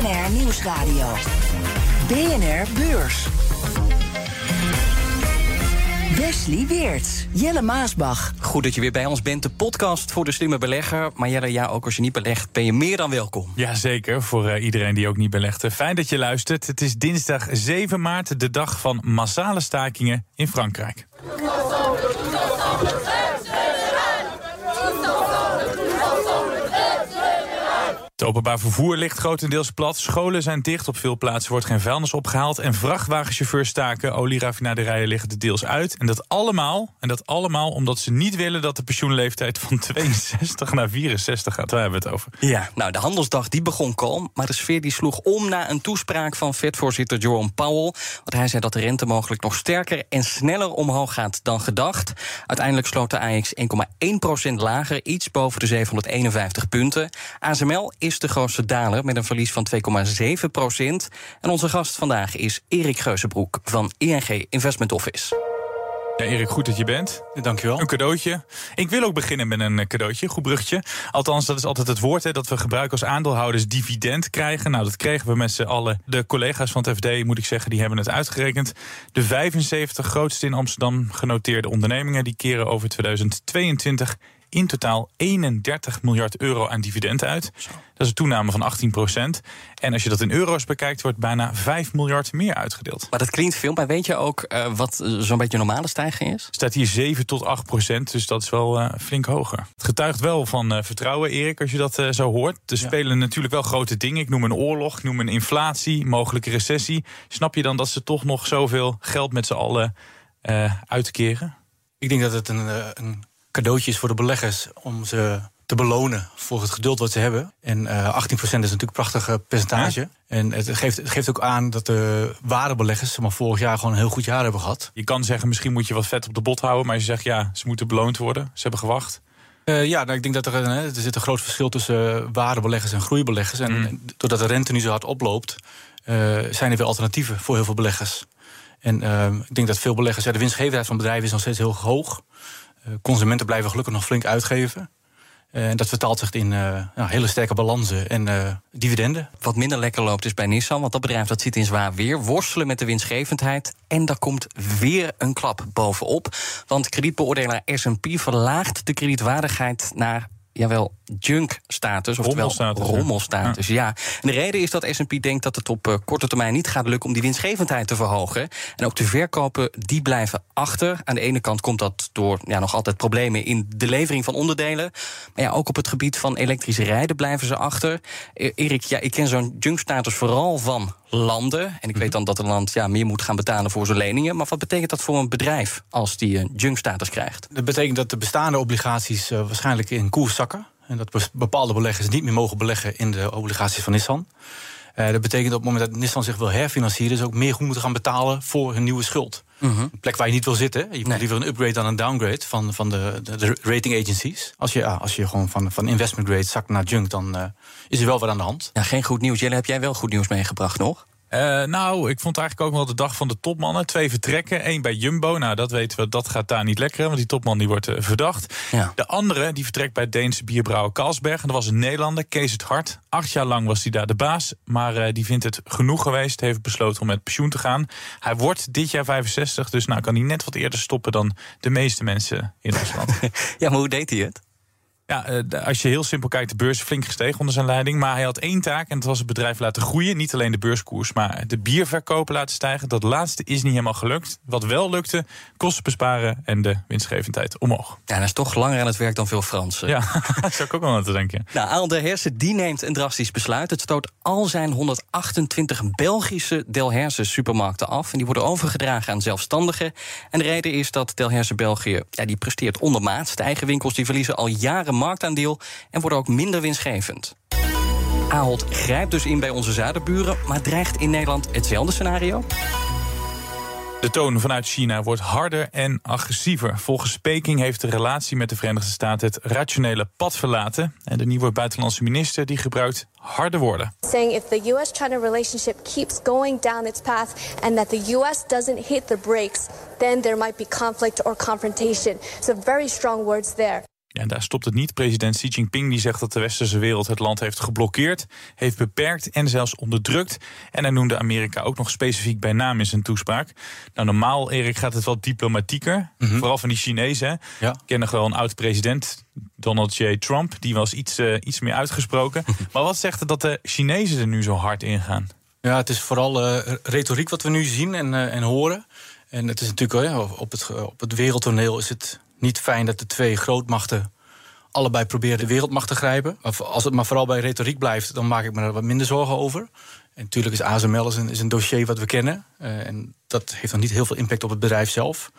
BNR Nieuwsradio. BNR Beurs. Wesley Weert, Jelle Maasbach. Goed dat je weer bij ons bent. De podcast voor de slimme belegger. Maar Jelle, ja, ook als je niet belegt, ben je meer dan welkom. Jazeker, voor eh, iedereen die ook niet belegt. Fijn dat je luistert. Het is dinsdag 7 maart, de dag van massale stakingen in Frankrijk. Het openbaar vervoer ligt grotendeels plat. Scholen zijn dicht. Op veel plaatsen wordt geen vuilnis opgehaald. En vrachtwagenchauffeurs staken. Olieraffinaderijen liggen de deels uit. En dat allemaal, en dat allemaal omdat ze niet willen dat de pensioenleeftijd van 62 naar 64 gaat. Waar hebben we het over? Ja, nou, de handelsdag die begon kalm. Maar de sfeer die sloeg om na een toespraak van Fed-voorzitter Jerome Powell. Want hij zei dat de rente mogelijk nog sterker en sneller omhoog gaat dan gedacht. Uiteindelijk sloot de AX 1,1% lager, iets boven de 751 punten. ASML is de grootste daler met een verlies van 2,7 procent. En onze gast vandaag is Erik Geuzenbroek van ING Investment Office. Ja, Erik, goed dat je bent. Dankjewel. Een cadeautje. Ik wil ook beginnen met een cadeautje, goed bruggetje. Althans, dat is altijd het woord hè, dat we gebruiken als aandeelhouders dividend krijgen. Nou, dat kregen we met z'n allen. De collega's van het FD, moet ik zeggen, die hebben het uitgerekend. De 75 grootste in Amsterdam genoteerde ondernemingen... die keren over 2022 in totaal 31 miljard euro aan dividend uit. Dat is een toename van 18 procent. En als je dat in euro's bekijkt, wordt bijna 5 miljard meer uitgedeeld. Maar dat klinkt veel, maar weet je ook uh, wat zo'n beetje normale stijging is? Staat hier 7 tot 8 procent, dus dat is wel uh, flink hoger. Het getuigt wel van uh, vertrouwen, Erik, als je dat zo hoort. Er ja. spelen natuurlijk wel grote dingen. Ik noem een oorlog, ik noem een inflatie, mogelijke recessie. Snap je dan dat ze toch nog zoveel geld met z'n allen uitkeren? Ik denk dat het een, een cadeautjes voor de beleggers om ze te belonen voor het geduld wat ze hebben. En uh, 18% is natuurlijk een prachtig percentage. Ja. En het geeft, het geeft ook aan dat de waardebeleggers maar vorig jaar gewoon een heel goed jaar hebben gehad. Je kan zeggen, misschien moet je wat vet op de bot houden. Maar je zegt, ja, ze moeten beloond worden. Ze hebben gewacht. Uh, ja, nou, ik denk dat er, uh, er zit een groot verschil tussen waardebeleggers en groeibeleggers. En mm. doordat de rente nu zo hard oploopt, uh, zijn er weer alternatieven voor heel veel beleggers. En ik denk dat veel beleggers, ja, de winstgevendheid van bedrijven is nog steeds heel hoog. Consumenten blijven gelukkig nog flink uitgeven. En dat vertaalt zich in uh, nou, hele sterke balansen en dividenden. Wat minder lekker loopt is bij Nissan, want dat bedrijf dat zit in zwaar weer. Worstelen met de winstgevendheid. En daar komt weer een klap bovenop. Want kredietbeoordelaar S&P verlaagt de kredietwaardigheid naar jawel, junk-status, oftewel rommelstatus. rommelstatus ja. ja. En de reden is dat S&P denkt dat het op uh, korte termijn niet gaat lukken om die winstgevendheid te verhogen. En ook de verkopen, die blijven achter. Aan de ene kant komt dat door ja, nog altijd problemen in de levering van onderdelen. Maar ja, ook op het gebied van elektrische rijden blijven ze achter. E Erik, ja, ik ken zo'n junk-status vooral van landen. En ik weet dan dat een land ja, meer moet gaan betalen voor zijn leningen. Maar wat betekent dat voor een bedrijf als die een junk-status krijgt? Dat betekent dat de bestaande obligaties uh, waarschijnlijk in koers zakken. En dat bepaalde beleggers niet meer mogen beleggen in de obligaties van Nissan. Uh, dat betekent op het moment dat Nissan zich wil herfinancieren, dus ook meer goed moeten gaan betalen voor hun nieuwe schuld. Uh -huh. Een plek waar je niet wil zitten. Je nee. liever een upgrade dan een downgrade van, van de, de, de rating agencies. Als je, als je gewoon van, van investment grade zakt naar junk, dan uh, is er wel wat aan de hand. Ja, geen goed nieuws. Jelle, heb jij wel goed nieuws meegebracht nog? Uh, nou, ik vond eigenlijk ook wel de dag van de topmannen. Twee vertrekken, één bij Jumbo. Nou, dat weten we, dat gaat daar niet lekker, want die topman die wordt uh, verdacht. Ja. De andere, die vertrekt bij Deense bierbrouwer Carlsberg. En dat was een Nederlander, Kees het Hart. Acht jaar lang was hij daar de baas, maar uh, die vindt het genoeg geweest. Heeft besloten om met pensioen te gaan. Hij wordt dit jaar 65, dus nou kan hij net wat eerder stoppen dan de meeste mensen in Rusland. ja, maar hoe deed hij het? Ja, als je heel simpel kijkt, de beurs is flink gestegen onder zijn leiding. Maar hij had één taak en dat was het bedrijf laten groeien. Niet alleen de beurskoers, maar de bierverkopen laten stijgen. Dat laatste is niet helemaal gelukt. Wat wel lukte, kosten besparen en de winstgevendheid omhoog. Ja, dat is toch langer aan het werk dan veel Fransen. Ja, daar zou ik ook wel aan te denken. Nou, Aal Hersen die neemt een drastisch besluit. Het stoot al zijn 128 Belgische Delherse supermarkten af. En die worden overgedragen aan zelfstandigen. En de reden is dat Delherse België, ja, die presteert ondermaats. De eigen winkels die verliezen al jaren marktaandeel en worden ook minder winstgevend. Ahold grijpt dus in bij onze zuiderburen, maar dreigt in Nederland hetzelfde scenario? De toon vanuit China wordt harder en agressiever. Volgens Peking heeft de relatie met de Verenigde Staten het rationele pad verlaten. En de nieuwe buitenlandse minister die gebruikt harde woorden. Saying if the US-China relationship keeps going down its path and that the US doesn't hit the brakes, then there might be conflict or confrontation. So very strong words there. Ja, daar stopt het niet. President Xi Jinping die zegt dat de westerse wereld het land heeft geblokkeerd, heeft beperkt en zelfs onderdrukt. En hij noemde Amerika ook nog specifiek bij naam in zijn toespraak. Nou, normaal, Erik, gaat het wat diplomatieker. Vooral van die Chinezen. Ja. Ik ken nog wel een oud president, Donald J. Trump. Die was iets, eh, iets meer uitgesproken. maar wat zegt het dat de Chinezen er nu zo hard in gaan? Ja, het is vooral eh, retoriek wat we nu zien en, eh, en horen. En het is natuurlijk op, het, op het wereldtoneel is het niet fijn dat de twee grootmachten allebei proberen de wereldmacht te grijpen. Maar Als het maar vooral bij retoriek blijft, dan maak ik me er wat minder zorgen over. En natuurlijk is ASML is een, dossier wat we kennen. Eh, en dat heeft nog niet heel veel impact op het bedrijf zelf.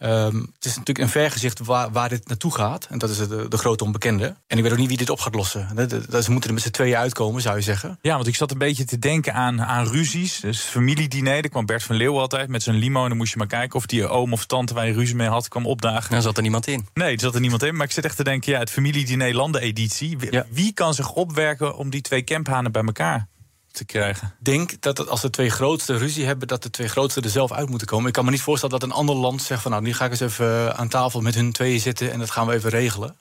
Ehm, het is natuurlijk een vergezicht waar, waar dit naartoe gaat. En dat is de, de grote onbekende. En ik weet ook niet wie dit op gaat lossen. De- de- de- Ze moeten er met z'n tweeën uitkomen, zou je zeggen. Ja, want ik zat een beetje te denken aan, aan ruzies. Dus familiediner. Daar kwam Bert van Leeuwen altijd met zijn limo. En dan moest je maar kijken of die oom of tante waar je ruzie mee had, kwam opdagen. Daar zat er niemand in. Nee, er zat er niemand in. Maar ik zit echt te denken, ja, het familiediner landeneditie. Wie, Ja. wie kan zich opwerken om die twee camphanen bij elkaar te krijgen? Ik denk dat het, als de twee grootste ruzie hebben, dat de twee grootste er zelf uit moeten komen. Ik kan me niet voorstellen dat een ander land zegt van nou, nu ga ik eens even eh, aan tafel met hun tweeën zitten en dat gaan we even regelen.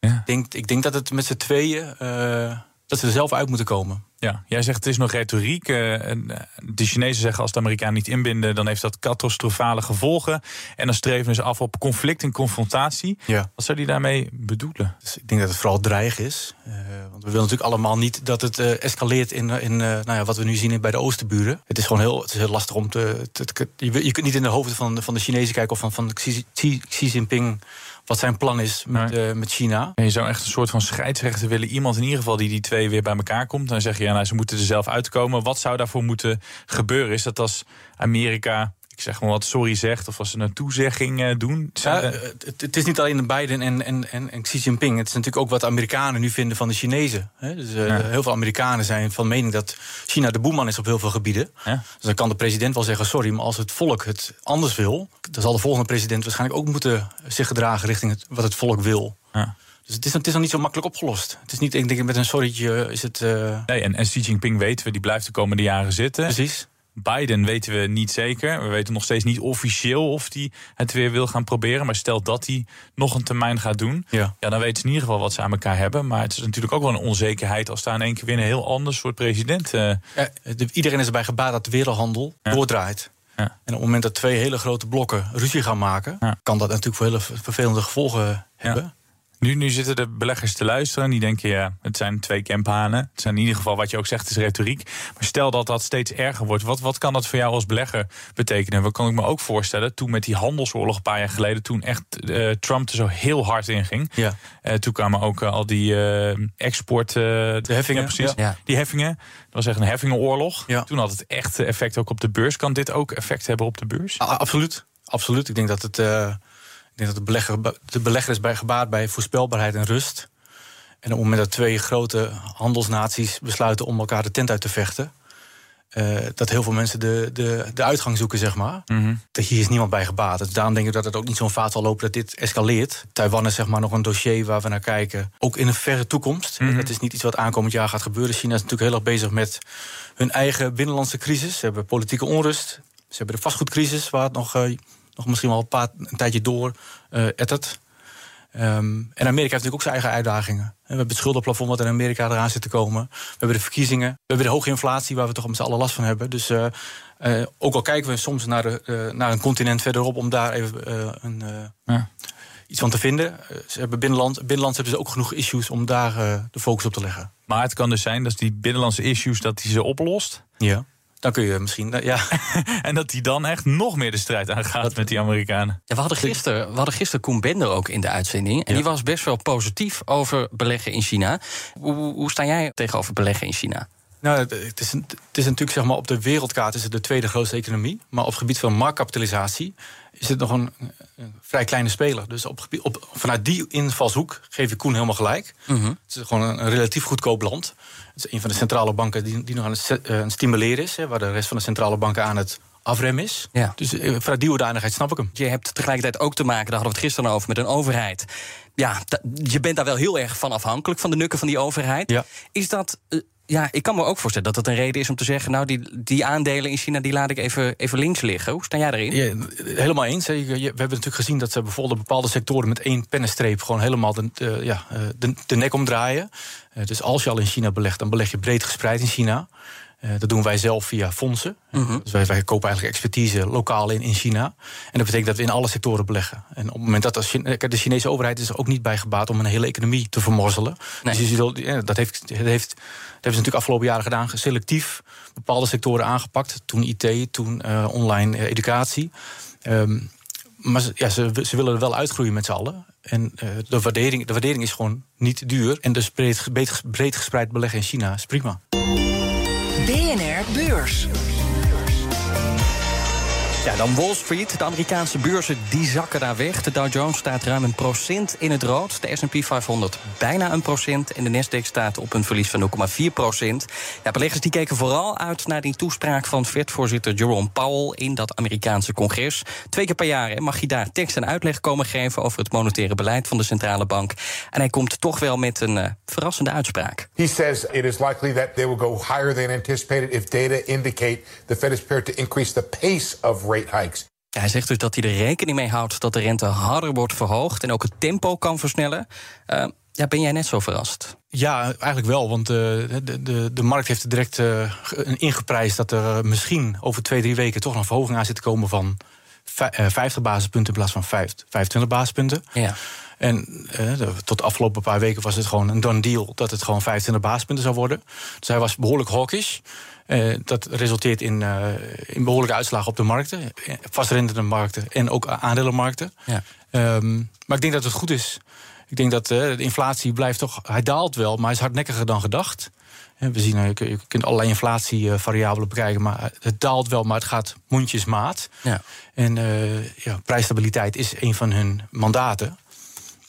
Ja. Ik, denk, ik denk dat het met z'n tweeën, eh, dat ze er zelf uit moeten komen. Ja, jij zegt het is nog retoriek. eh, eh, de Chinezen zeggen als de Amerikanen niet inbinden, dan heeft dat catastrofale gevolgen. En dan streven ze af op conflict en confrontatie. Ja. Wat zou die daarmee bedoelen? Dus ik denk dat het vooral dreig is. Eh, want we willen natuurlijk allemaal niet dat het eh, escaleert in, in nou ja, wat we nu zien bij de Oosterburen. Het is gewoon heel, het is heel lastig om te. te- te- je, je kunt niet in de hoofden van, van de Chinezen kijken of van, van Xi, Xi, Xi Jinping wat zijn plan is met, eh, met China. En je zou echt een soort van scheidsrechter willen. Iemand in ieder geval die die twee weer bij elkaar komt. Dan zeg je, ja, nou, ze moeten er zelf uitkomen. Wat zou daarvoor moeten gebeuren? Is dat als Amerika, ik zeg maar wat, sorry zegt... of als ze een toezegging eh, doen? Ja, eh, het, het is niet alleen Biden en, en, en, en Xi Jinping. Het is natuurlijk ook wat de Amerikanen nu vinden van de Chinezen. Hè? Dus, eh, Ja. Heel veel Amerikanen zijn van mening dat China de boeman is op heel veel gebieden. Ja. Dus dan kan de president wel zeggen: sorry, maar als het volk het anders wil, dan zal de volgende president waarschijnlijk ook moeten zich gedragen richting het, wat het volk wil. Ja. Dus het is, het is nog niet zo makkelijk opgelost. Het is niet, ik denk, met een sorrytje is het. Nee, en, en Xi Jinping weten we, die blijft de komende jaren zitten. precies. Biden weten we niet zeker. We weten nog steeds niet officieel of hij het weer wil gaan proberen. Maar stel dat hij nog een termijn gaat doen. Ja. Ja, dan weten ze in ieder geval wat ze aan elkaar hebben. Maar het is natuurlijk ook wel een onzekerheid als daar in één keer weer een heel ander soort president. Ja, de- iedereen is erbij gebaat dat de wereldhandel Ja. doordraait. Ja. En op het moment dat twee hele grote blokken ruzie gaan maken, kan dat natuurlijk voor hele ver- vervelende gevolgen hebben. Nu, nu zitten de beleggers te luisteren. Die denken, ja, het zijn twee campanen. Het zijn in ieder geval, wat je ook zegt, is retoriek. Maar stel dat dat steeds erger wordt. Wat, wat kan dat voor jou als belegger betekenen? Wat kan ik me ook voorstellen? Toen met die handelsoorlog een paar jaar geleden... toen echt eh, Trump er zo heel hard in ging. Ja. Eh, toen kwamen ook eh, al die export... de heffingen, precies. ja. Die heffingen. Dat was echt een heffingenoorlog. Ja. Toen had het echt effect ook op de beurs. Kan dit ook effect hebben op de beurs? Absoluut. Absoluut. Ik denk dat het. Ik denk dat de belegger, de belegger is bij gebaat bij voorspelbaarheid en rust. En op het moment dat twee grote handelsnaties besluiten om elkaar de tent uit te vechten. eh, dat heel veel mensen de, de, de uitgang zoeken, zeg maar. Mhm. Dat hier is niemand bij gebaat. Dus daarom denk ik dat het ook niet zo'n vaart zal lopen dat dit escaleert. Taiwan is zeg maar nog een dossier waar we naar kijken. Ook in een verre toekomst. Mhm. Het is niet iets wat aankomend jaar gaat gebeuren. China is natuurlijk heel erg bezig met hun eigen binnenlandse crisis. Ze hebben politieke onrust. Ze hebben de vastgoedcrisis, waar het nog, eh, nog misschien wel een, paar, een tijdje door eh ettert. Ehm, en Amerika heeft natuurlijk ook zijn eigen uitdagingen. We hebben het schuldenplafond wat in Amerika eraan zit te komen. We hebben de verkiezingen. We hebben de hoge inflatie waar we toch met z'n allen last van hebben. Dus eh, eh, ook al kijken we soms naar, de, naar een continent verderop om daar even een, Ja. iets van te vinden. Ze hebben binnenland, binnenlands hebben ze ook genoeg issues om daar de focus op te leggen. Maar het kan dus zijn dat die binnenlandse issues... dat die ze oplost. Ja. Dan kun je misschien, eh, ja. En dat die dan echt nog meer de strijd aangaat met die Amerikanen. Ja, we, hadden gisteren, we hadden gisteren Koen Bender ook in de uitzending. En die was best wel positief over beleggen in China. Hoe, hoe sta jij tegenover beleggen in China? Nou, het is, het is natuurlijk zeg maar, op de wereldkaart is het de tweede grootste economie. Maar op het gebied van marktkapitalisatie is het nog een, een vrij kleine speler. Dus op, op, vanuit die invalshoek geef ik Koen helemaal gelijk. Het is gewoon een, een relatief goedkoop land. Het is een van de centrale banken die, die nog aan het, eh, stimuleren is. Hè, waar de rest van de centrale banken aan het afremmen is. Ja. Dus eh, vanuit die hoedanigheid snap ik hem. Je hebt tegelijkertijd ook te maken, daar hadden we het gisteren over, met een overheid. Ja, je bent daar wel heel erg van afhankelijk, van de nukken van die overheid. Ja. Is dat. eh, ja, ik kan me ook voorstellen dat dat een reden is om te zeggen... nou, die, die aandelen in China, die laat ik even, even links liggen. Hoe sta jij erin? Ja, helemaal eens. We hebben natuurlijk gezien dat ze bijvoorbeeld bepaalde sectoren met één pennenstreep gewoon helemaal de, de- ja, eh, de, de nek omdraaien. Eh, Dus als je al in China belegt, dan beleg je breed gespreid in China. Eh, dat doen wij zelf via fondsen. Mhm. Dus wij, wij kopen eigenlijk expertise lokaal in, in China. En dat betekent dat we in alle sectoren beleggen. En op het moment dat kijk, de Chinese overheid is er ook niet bij gebaat om een hele economie te vermorzelen. Nee. Dus dat, heeft, dat, heeft, dat hebben ze natuurlijk afgelopen jaren gedaan. Selectief bepaalde sectoren aangepakt. Toen IT, toen eh, online eh, educatie. Ehm, maar ze, ja, ze, ze willen er wel uitgroeien met z'n allen. En de, waardering, de waardering is gewoon niet duur. En dus breed, breed, breed gespreid beleggen in China is prima. BNR Beurs. Ja, dan Wall Street. De Amerikaanse beurzen die zakken daar weg. De Dow Jones staat ruim een procent in het rood. De S&P 500 bijna een procent. En de Nasdaq staat op een verlies van 0,4 procent. Ja, beleggers die keken vooral uit naar die toespraak van Fed-voorzitter Jerome Powell in dat Amerikaanse congres. Twee keer per jaar mag hij daar tekst en uitleg komen geven over het monetaire beleid van de centrale bank. En hij komt toch wel met een eh, verrassende uitspraak. He says it is likely that they will go higher than anticipated if data indicate the Fed is prepared to increase the pace of rate hikes. Ja, Hij zegt dus dat hij er rekening mee houdt dat de rente harder wordt verhoogd en ook het tempo kan versnellen. Eh, ja, ben jij net zo verrast? Ja, eigenlijk wel. Want eh, de, de, de markt heeft er direct eh, ge- ingeprijsd dat er misschien over twee, drie weken toch nog een verhoging aan zit te komen van vij- eh, 50 basispunten in plaats van vijf- 25 basispunten. Ja. En eh, tot de afgelopen paar weken was het gewoon een done deal dat het gewoon 25 basispunten zou worden. Dus hij was behoorlijk hawkish. Eh, dat resulteert in, eh, in behoorlijke uitslagen op de markten, vastrentende markten en ook aandelenmarkten. Ja. Ehm, maar ik denk dat het goed is. Ik denk dat de inflatie blijft toch. Hij daalt wel, maar hij is hardnekkiger dan gedacht. We zien, je, kun- je kunt allerlei inflatievariabelen bekijken, maar het daalt wel, maar het gaat mondjesmaat. Ja. En eh, ja, prijsstabiliteit is een van hun mandaten.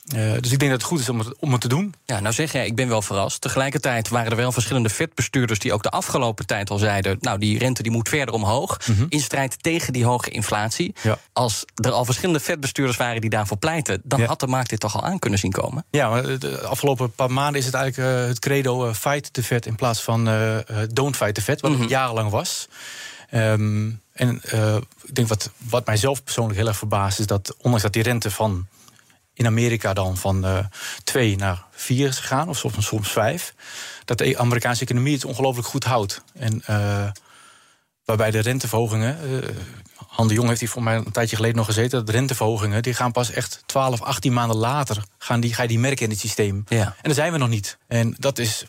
Eh, dus ik denk dat het goed is om het, om het te doen. Ja, nou zeg jij, ik ben wel verrast. Tegelijkertijd waren er wel verschillende vetbestuurders die ook de afgelopen tijd al zeiden: Nou, die rente die moet verder omhoog. In strijd tegen die hoge inflatie. Ja. Als er al verschillende vetbestuurders waren die daarvoor pleiten, dan Ja. had de markt dit toch al aan kunnen zien komen. Ja, maar de afgelopen paar maanden is het eigenlijk eh, het credo eh, fight the Fed in plaats van eh, eh, don't fight the Fed, wat het jarenlang was. Ehm, en eh, ik denk wat, wat mij zelf persoonlijk heel erg verbaast, is dat ondanks dat die rente van in Amerika dan van eh 2 naar 4 is gegaan, of soms, soms 5, dat de Amerikaanse economie het ongelooflijk goed houdt. En eh, waarbij de renteverhogingen. Han de Jong heeft hier voor mij een tijdje geleden nog gezeten. Dat de renteverhogingen die gaan pas echt 12, 18 maanden later. Gaan die, ga je die merken in het systeem. Ja. En daar zijn we nog niet. En dat is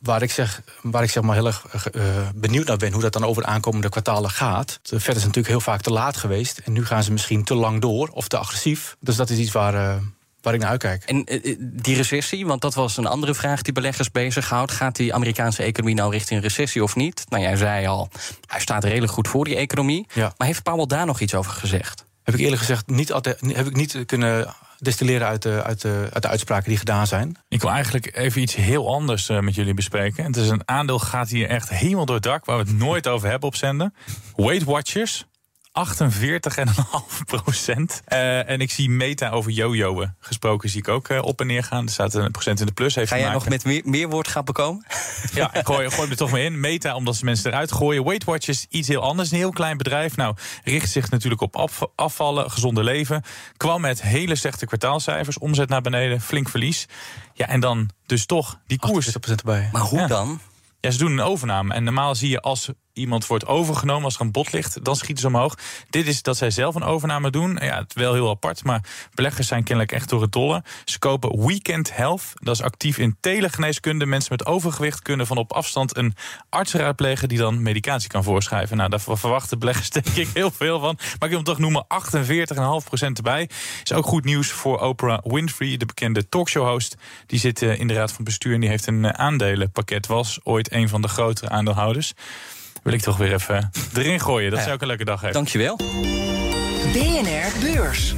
waar ik zeg, waar ik zeg maar heel erg eh, benieuwd naar ben. Hoe dat dan over de aankomende kwartalen gaat. De Fed is natuurlijk heel vaak te laat geweest. En nu gaan ze misschien te lang door of te agressief. Dus dat is iets waar, eh, waar ik naar uitkijk. En eh, die recessie, want dat was een andere vraag die beleggers bezighoudt. Gaat die Amerikaanse economie nou richting recessie of niet? Nou, jij zei al, hij staat redelijk goed voor die economie. Ja. Maar heeft Powell daar nog iets over gezegd? Heb ik eerlijk gezegd niet, altijd, heb ik niet kunnen destilleren uit de, uit, de, uit de uitspraken die gedaan zijn. Ik wil eigenlijk even iets heel anders eh, met jullie bespreken. Het is een aandeel gaat hier echt helemaal door het dak, waar we het nooit over hebben op zenden. Weight Watchers. 48,5 procent. Eh, en ik zie Meta over jojoen gesproken, zie ik ook eh, op en neer gaan. Er staat een procent in de plus. Heeft Ga jij nog met meer, meer woordgrappen komen? Ja, ik gooi, gooi hem er toch mee in. Meta, omdat ze mensen eruit gooien. Weight Watchers, iets heel anders. Een heel klein bedrijf. Nou, richt zich natuurlijk op af- afvallen, gezonde leven. Kwam met hele slechte kwartaalcijfers. Omzet naar beneden, flink verlies. Ja, en dan dus toch die koers. 28% erbij. Maar hoe Ja. dan? Ja, ze doen een overname. En normaal zie je als iemand wordt overgenomen, als er een bot ligt, dan schieten ze omhoog. Dit is dat zij zelf een overname doen. Ja, het wel heel apart, maar beleggers zijn kennelijk echt door het dolle. Ze kopen Weekend Health, dat is actief in telegeneeskunde. Mensen met overgewicht kunnen van op afstand een arts raadplegen die dan medicatie kan voorschrijven. Nou, daar verwachten beleggers denk ik heel veel van. Maar ik wil hem toch noemen, 48,5% erbij. Is ook goed nieuws voor Oprah Winfrey, de bekende talkshow-host. Die zit in de raad van bestuur en die heeft een aandelenpakket. Was ooit een van de grotere aandeelhouders wil ik toch weer even erin gooien. Dat ja. zou ook een leuke dag hebben. Dankjewel. BNR Beurs.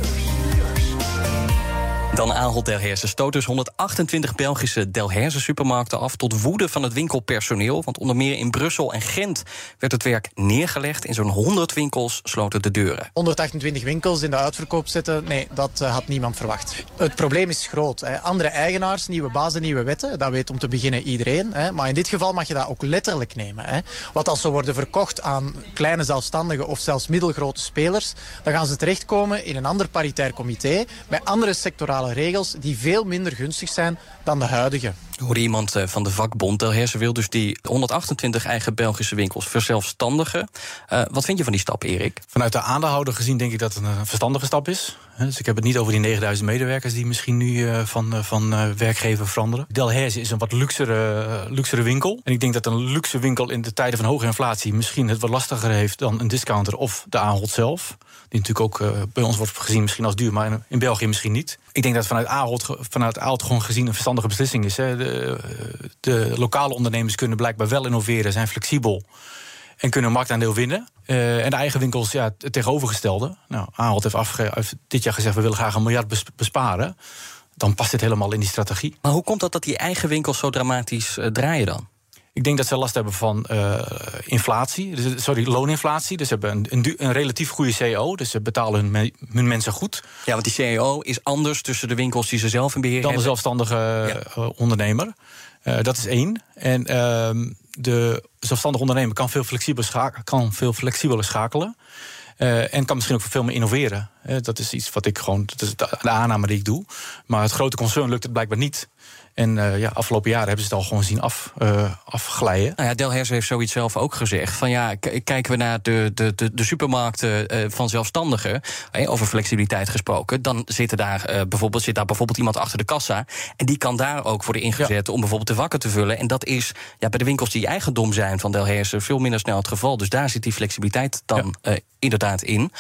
Dan Ahold Delhaize stoot dus 128 Belgische Delhaize supermarkten af... tot woede van het winkelpersoneel. Want onder meer in Brussel en Gent werd het werk neergelegd. In zo'n 100 winkels sloten de deuren. 128 winkels in de uitverkoop zetten, nee, dat uh, had niemand verwacht. Het probleem is groot. Hè. Andere eigenaars, nieuwe bazen, nieuwe wetten. Dat weet om te beginnen iedereen. Hè. Maar in dit geval mag je dat ook letterlijk nemen. Hè. Wat als ze worden verkocht aan kleine zelfstandigen... of zelfs middelgrote spelers... dan gaan ze terechtkomen in een ander paritair comité... met andere sectorale regels die veel minder gunstig zijn dan de huidige. Hoorde iemand eh, van de vakbond Delhaize wil dus die 128 eigen Belgische winkels verzelfstandigen. Uh, wat vind je van die stap, Erik? Vanuit de aandeelhouder gezien denk ik dat het een verstandige stap is. Dus ik heb het niet over die 9000 medewerkers die misschien nu van, van werkgever veranderen. Delhaize is een wat luxere, luxere winkel. En ik denk dat een luxe winkel in de tijden van hoge inflatie misschien het wat lastiger heeft dan een discounter of de Ahold zelf. Die natuurlijk ook bij ons wordt gezien misschien als duur, maar in België misschien niet. Ik denk dat vanuit Ahold, vanuit Ahold gewoon gezien een verstandige beslissing is. Hè. De, lokale ondernemers kunnen blijkbaar wel innoveren, zijn flexibel en kunnen marktaandeel winnen. Uh, en de eigen winkels, ja, het tegenovergestelde. Nou, Ahold heeft, dit jaar gezegd, we willen graag een miljard besparen. Dan past dit helemaal in die strategie. Maar hoe komt dat dat die eigen winkels zo dramatisch uh, draaien dan? Ik denk dat ze last hebben van uh, inflatie, dus, sorry, looninflatie. Dus ze hebben een, een, een, relatief goede CEO, dus ze betalen hun, me, hun, mensen goed. Ja, want die CEO is anders tussen de winkels die ze zelf in beheer Dan hebben. de zelfstandige ja. uh, ondernemer. Uh, dat is één. En ehm, de zelfstandige ondernemer kan veel flexibeler, schakelen, kan veel flexibeler schakelen. Uh, en kan misschien ook veel meer innoveren. Uh, dat is iets wat ik gewoon, dat is de aanname die ik doe. Maar het grote concern lukt het blijkbaar niet. En uh, ja, afgelopen jaren hebben ze het al gewoon zien af, uh, afglijden. Nou ja, Delhaize heeft zoiets zelf ook gezegd. Van ja, kijken we naar de, de, de, de supermarkten uh, van zelfstandigen, over flexibiliteit gesproken, dan zit, daar, bijvoorbeeld, zit daar bijvoorbeeld iemand achter de kassa. En die kan daar ook worden ingezet ja. om bijvoorbeeld de vakken te vullen. En dat is ja, bij de winkels die eigendom zijn van Delhaize veel minder snel het geval. Dus daar zit die flexibiliteit dan ja. inderdaad in.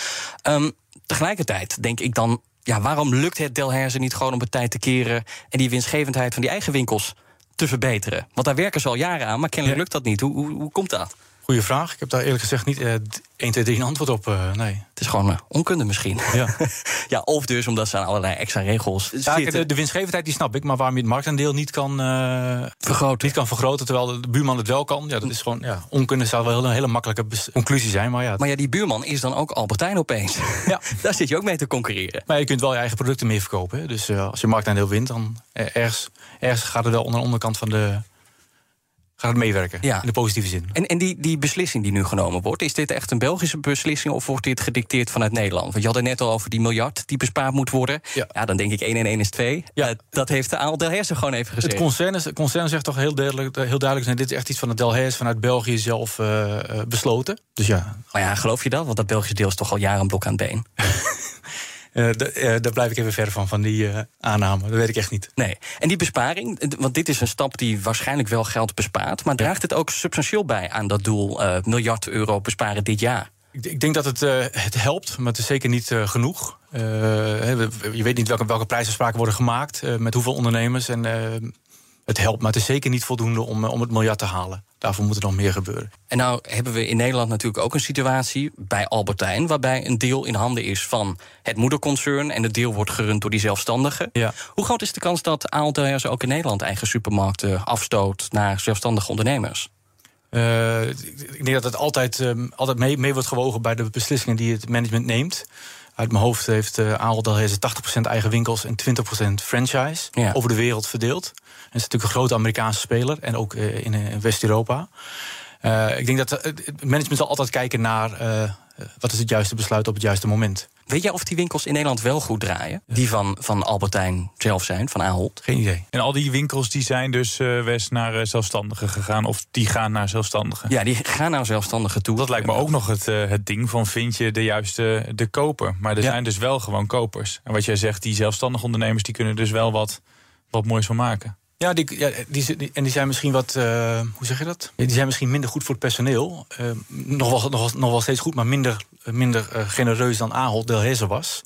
Um, tegelijkertijd denk ik dan ja, waarom lukt het Delhaize niet gewoon om het tijd te keren en die winstgevendheid van die eigen winkels te verbeteren? Want daar werken ze al jaren aan, maar kennelijk lukt dat niet. Hoe, hoe, hoe komt dat? Goeie vraag. Ik heb daar eerlijk gezegd niet uh, 1, 2, 3 een antwoord op. Uh, nee. Het is gewoon uh, onkunde misschien. Ja. ja, of dus omdat ze aan allerlei extra regels ja, de, de, winstgevendheid die snap ik, maar waarom je het marktaandeel niet kan, uh, vergroten. niet kan vergroten, terwijl de buurman het wel kan. Ja, dat is gewoon ja, onkunde zou wel een hele makkelijke conclusie zijn. Maar ja, maar ja, die buurman is dan ook Albertijn opeens. Ja. Daar zit je ook mee te concurreren. Maar je kunt wel je eigen producten meer verkopen. Hè. Dus als je marktaandeel wint, dan ergens, ergens gaat het wel onder de onderkant van de gaat meewerken. Ja. In de positieve zin. En, en die, die beslissing die nu genomen wordt, is dit echt een Belgische beslissing of wordt dit gedicteerd vanuit Nederland? Want je had het net al over die miljard die bespaard moet worden. Ja, ja dan denk ik 1 en 1 is 2. Ja. Uh, dat heeft de Aal Delhaize gewoon even gezegd. Het concern, is, het concern zegt toch heel duidelijk, heel duidelijk nee, dit is echt iets van het Delhaize vanuit België zelf uh, uh, besloten. Dus ja. Maar ja, geloof je dat? Want dat Belgische deel is toch al jaren een blok aan het been. Uh, uh, daar blijf ik even ver van, van die uh, aanname. Dat weet ik echt niet. Nee. En die besparing, want dit is een stap die waarschijnlijk wel geld bespaart... maar draagt het ook substantieel bij aan dat doel miljard euro besparen dit jaar? Ik, ik denk dat het, het helpt, maar het is zeker niet genoeg. je weet niet welke, welke prijsafspraken worden gemaakt... met hoeveel ondernemers en het helpt, maar het is zeker niet voldoende om, om het miljard te halen. Daarvoor moet er nog meer gebeuren. En nou hebben we in Nederland natuurlijk ook een situatie bij Albertijn, waarbij een deel in handen is van het moederconcern en het deel wordt gerund door die zelfstandigen. Ja. Hoe groot is de kans dat Aaltelhers ook in Nederland eigen supermarkten afstoot naar zelfstandige ondernemers? Uh, ik denk dat het altijd, um, altijd mee, mee wordt gewogen bij de beslissingen die het management neemt. Uit mijn hoofd heeft uh, Ahold Delhaize 80% eigen winkels en 20% franchise ja. over de wereld verdeeld. En is natuurlijk een grote Amerikaanse speler en ook uh, in, in West-Europa. Uh, ik denk dat het management zal altijd kijken naar wat is het juiste besluit op het juiste moment. Weet jij of die winkels in Nederland wel goed draaien? Die van, van Albertijn zelf zijn, van Ahold? Geen idee. En al die winkels die zijn dus uh, west naar uh, zelfstandigen gegaan. Of die gaan naar zelfstandigen. Ja, die gaan naar zelfstandigen toe. Dat lijkt me ook nog het, uh, het ding van vind je de juiste de koper. Maar er ja. zijn dus wel gewoon kopers. En wat jij zegt, die zelfstandige ondernemers die kunnen dus wel wat, wat moois van maken. Ja, die, ja die, die, en die zijn misschien wat, uh, hoe zeg je dat? Die zijn misschien minder goed voor het personeel. Uh, nog, wel, nog, wel, nog wel steeds goed, maar minder, minder uh, genereus dan Ahold Delhaize was.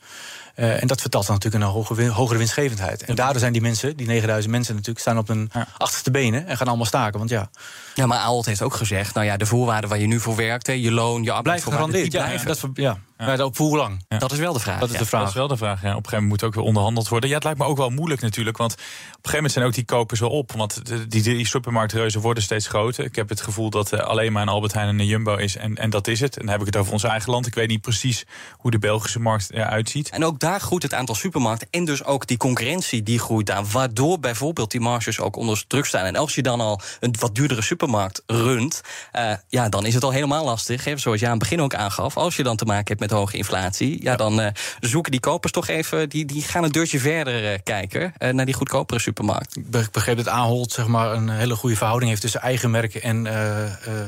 En dat vertelt dan natuurlijk een hogere, hogere winstgevendheid. En daardoor zijn die mensen, die 9000 mensen natuurlijk, staan op hun achterste benen en gaan allemaal staken. Want ja. Ja, maar Ahold heeft ook gezegd, nou ja, de voorwaarden waar je nu voor werkt, je loon, je arbeidsvoorwaarden, die blijven. Ja, dat, ja. Ja. op hoe lang? Ja. Dat is wel de vraag. Dat is, de vraag. dat is wel de vraag. Ja. Op een gegeven moment moet ook weer onderhandeld worden. Ja, het lijkt me ook wel moeilijk natuurlijk. Want op een gegeven moment zijn ook die kopers wel op. Want die, die supermarktreuzen worden steeds groter. Ik heb het gevoel dat er alleen maar een Albert Heijn en een Jumbo is. En, en dat is het. En dan heb ik het over ons eigen land. Ik weet niet precies hoe de Belgische markt eruit ziet. En ook daar groeit het aantal supermarkten. En dus ook die concurrentie die groeit daar. Waardoor bijvoorbeeld die marges ook onder druk staan. En als je dan al een wat duurdere supermarkt runt. Uh, ja, dan is het al helemaal lastig. Hè, zoals je aan het begin ook aangaf. Als je dan te maken hebt met hoge inflatie ja, ja. dan uh, zoeken die kopers toch even, die, die gaan een deurtje verder uh, kijken uh, naar die goedkopere supermarkt. Ik begreep dat Ahold zeg maar, een hele goede verhouding heeft tussen eigen merken en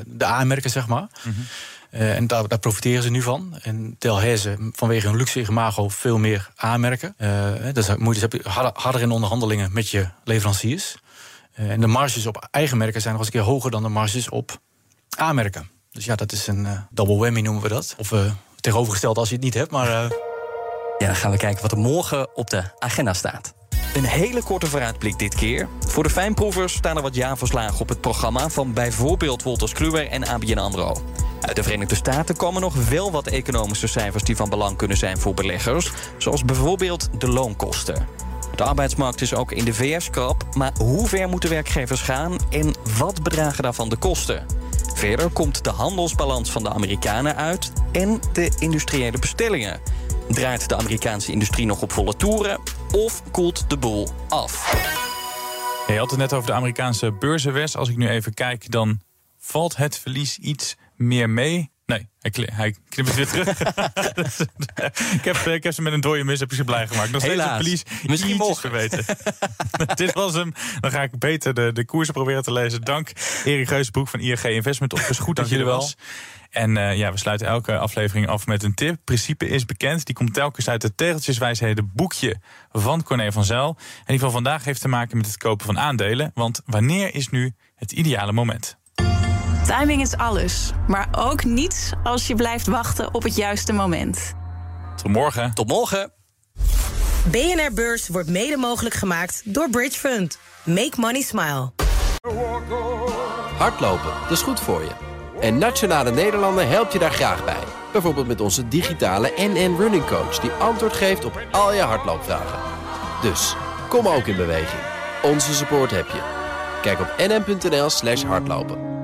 de A-merken, zeg maar. Mm -hmm. en daar, daar, profiteren ze nu van. En Delhaize, vanwege hun luxe imago, veel meer A-merken. dus moet je dus harder, harder in onderhandelingen met je leveranciers. En de marges op eigen merken zijn nog eens een keer hoger dan de marges op A-merken. Dus ja, dat is een double whammy noemen we dat. Of tegenovergesteld als je het niet hebt, maar... Uh... Ja, dan gaan we kijken wat er morgen op de agenda staat. Een hele korte vooruitblik dit keer. Voor de fijnproevers staan er wat jaarverslagen op het programma... van bijvoorbeeld Wolters Kluwer en ABN AMRO. Uit de Verenigde Staten komen nog wel wat economische cijfers... die van belang kunnen zijn voor beleggers. Zoals bijvoorbeeld de loonkosten. De arbeidsmarkt is ook in de VS krap... maar hoe ver moeten werkgevers gaan en wat bedragen daarvan de kosten? Verder komt de handelsbalans van de Amerikanen uit en de industriële bestellingen. Draait de Amerikaanse industrie nog op volle toeren of koelt de boel af? Je had het net over de Amerikaanse beurzenwest. Als ik nu even kijk, dan valt het verlies iets meer mee. Nee, hij, hij knipt het weer terug. ik, heb, ik heb ze met een dode mis heb ze blij gemaakt. Nog steeds een verlies. Misschien mogen weten. Dit was hem. Dan ga ik beter de, de koersen proberen te lezen. Dank Erik Geusbroek van IRG Investment. Het is goed dat er was. En uh, ja, we sluiten elke aflevering af met een tip. Principe is bekend. Die komt telkens uit het Tegeltjeswijsheden boekje van Corné van Zijl. En die van vandaag heeft te maken met het kopen van aandelen. Want wanneer is nu het ideale moment? Timing is alles, maar ook niets als je blijft wachten op het juiste moment. Tot morgen. Tot morgen. BNR Beurs wordt mede mogelijk gemaakt door Bridge Fund. Make money smile. Hardlopen, dat is goed voor je. En Nationale Nederlanden helpt je daar graag bij. Bijvoorbeeld met onze digitale NN Running Coach... die antwoord geeft op al je hardloopvragen. Dus, kom ook in beweging. Onze support heb je. Kijk op nn.nl slash hardlopen.